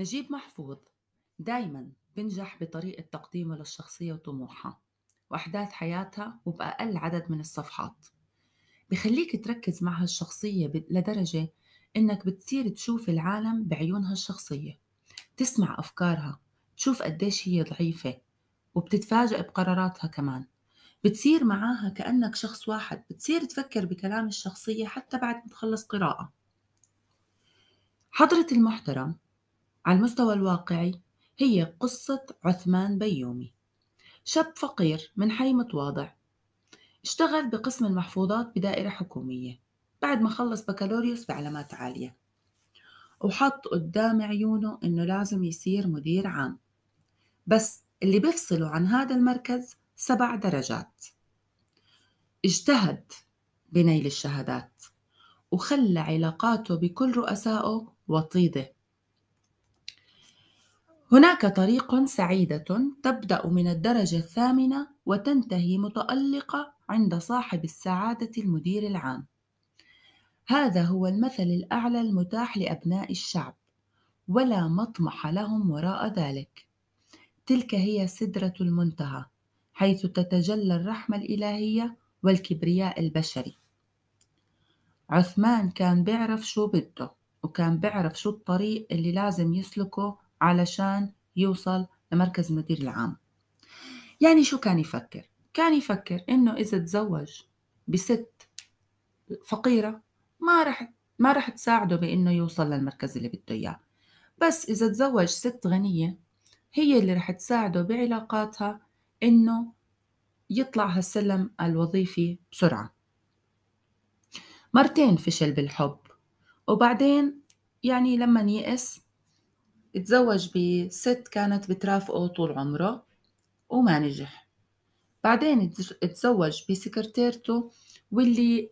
نجيب محفوظ. دايما بنجح بطريقة تقديمه للشخصية وطموحها وأحداث حياتها وبأقل عدد من الصفحات. بخليك تركز مع هالشخصية لدرجة إنك بتصير تشوف العالم بعيونها الشخصية تسمع أفكارها تشوف قديش هي ضعيفة وبتتفاجأ بقراراتها كمان. بتصير معاها كأنك شخص واحد بتصير تفكر بكلام الشخصية حتى بعد ما تخلص قراءة. حضرة المحترم على المستوى الواقعي هي قصة عثمان بيومي. شاب فقير من حي متواضع اشتغل بقسم المحفوظات بدائرة حكومية. بعد ما خلص بكالوريوس بعلامات عالية. وحط قدام عيونه إنه لازم يصير مدير عام. بس اللي بيفصله عن هذا المركز سبع درجات. اجتهد بنيل الشهادات وخلى علاقاته بكل رؤسائه وطيدة. هناك طريق سعيدة تبدأ من الدرجة الثامنة وتنتهي متألقة عند صاحب السعادة المدير العام. هذا هو المثل الأعلى المتاح لأبناء الشعب، ولا مطمح لهم وراء ذلك. تلك هي سدرة المنتهى، حيث تتجلى الرحمة الإلهية والكبرياء البشري. عثمان كان بيعرف شو بده، وكان بيعرف شو الطريق اللي لازم يسلكه علشان يوصل لمركز المدير العام. يعني شو كان يفكر؟ كان يفكر إنه إذا تزوج بست فقيرة ما رح ما رح تساعده بإنه يوصل للمركز اللي بده إياه. بس إذا تزوج ست غنية هي اللي رح تساعده بعلاقاتها إنه يطلع هالسلم الوظيفي بسرعة. مرتين فشل بالحب وبعدين يعني لما يئس اتزوج بست كانت بترافقه طول عمره وما نجح. بعدين اتزوج بسكرتيرته واللي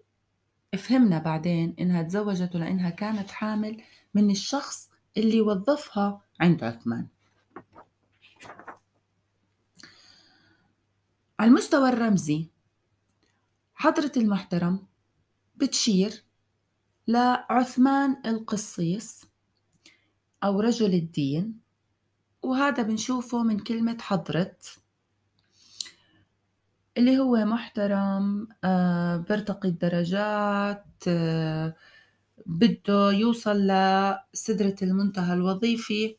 فهمنا بعدين إنها تزوجته لأنها كانت حامل من الشخص اللي وظفها عند عثمان. على المستوى الرمزي حضرة المحترم بتشير لعثمان القصيص أو رجل الدين وهذا بنشوفه من كلمة حضرة اللي هو محترم آه، بيرتقي الدرجات آه، بده يوصل لسدرة المنتهى الوظيفي.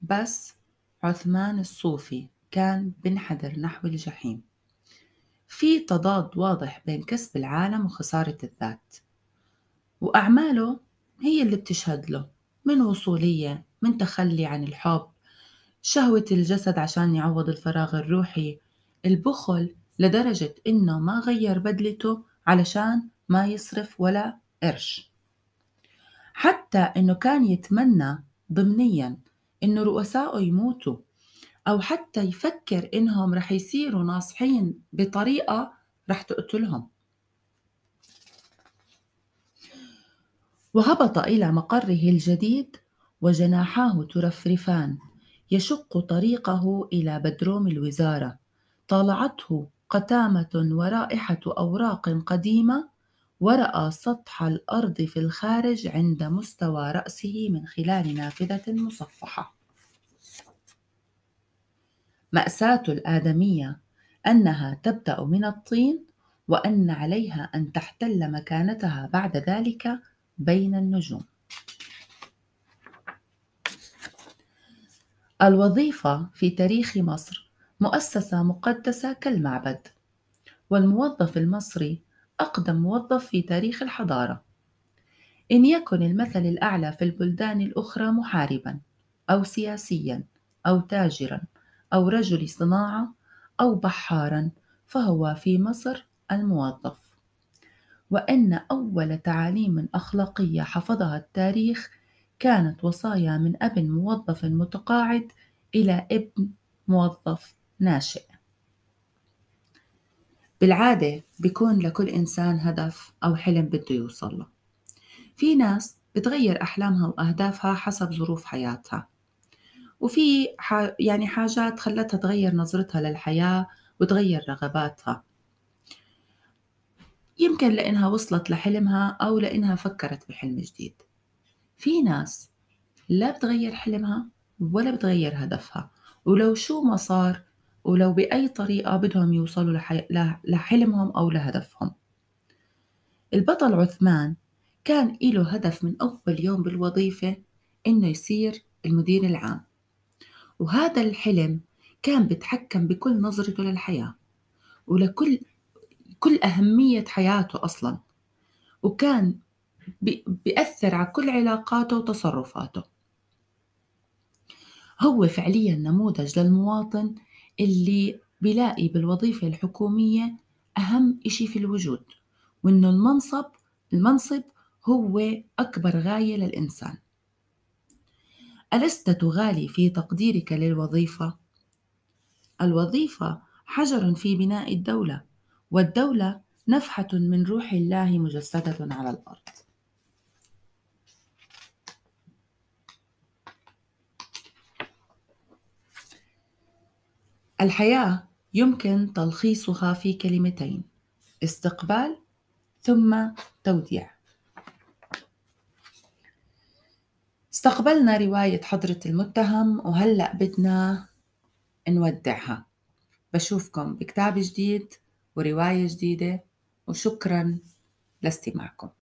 بس عثمان الصوفي كان بنحدر نحو الجحيم. في تضاد واضح بين كسب العالم وخسارة الذات وأعماله هي اللي بتشهد له من وصولية من تخلي عن الحب. شهوة الجسد عشان يعوض الفراغ الروحي. البخل لدرجة إنه ما غير بدلته علشان ما يصرف ولا قرش. حتى إنه كان يتمنى ضمنيا إنه رؤسائه يموتوا أو حتى يفكر إنهم رح يصيروا ناصحين بطريقة رح تقتلهم. وهبط إلى مقره الجديد وجناحاه ترفرفان يشق طريقه إلى بدروم الوزارة. طالعته قتامة ورائحة أوراق قديمة ورأى سطح الأرض في الخارج عند مستوى رأسه من خلال نافذة مصفحة. مأساة الآدمية أنها تبدأ من الطين وأن عليها أن تحتل مكانتها بعد ذلك بين النجوم. الوظيفة في تاريخ مصر مؤسسة مقدسة كالمعبد والموظف المصري أقدم موظف في تاريخ الحضارة. إن يكن المثل الأعلى في البلدان الأخرى محاربا أو سياسيا أو تاجرا أو رجل صناعة أو بحارا فهو في مصر الموظف. وأن أول تعاليم أخلاقية حفظها التاريخ كانت وصايا من أب موظف متقاعد إلى ابن موظف ناشئ. بالعادة بيكون لكل إنسان هدف أو حلم بده يوصل له. في ناس بتغير أحلامها وأهدافها حسب ظروف حياتها. وفي يعني حاجات خلتها تغير نظرتها للحياة وتغير رغباتها. يمكن لأنها وصلت لحلمها أو لأنها فكرت بحلم جديد في ناس لا بتغيّر حلمها ولا بتغيّر هدفها، ولو شو ما صار ولو بأي طريقة بدهم يوصلوا. لحلمهم أو لهدفهم. البطل عثمان كان إله هدف من أول يوم بالوظيفة إنه يصير المدير العام وهذا الحلم كان بيتحكم بكل نظرته للحياة ولكل كل أهمية حياته أصلا وكان بيأثر على كل علاقاته وتصرفاته. هو فعليا نموذج للمواطن اللي بيلاقي بالوظيفة الحكومية أهم إشي في الوجود وإنه المنصب المنصب هو أكبر غاية للإنسان. ألست تغالي في تقديرك للوظيفة؟ الوظيفة حجر في بناء الدولة. والدولة نفحة من روح الله مجسدة على الأرض. الحياة يمكن تلخيصها في كلمتين استقبال ثم توديع. استقبلنا رواية حضرة المتهم وهلأ بدنا نودعها. بشوفكم بكتاب جديد ورواية جديدة وشكرا لاستماعكم.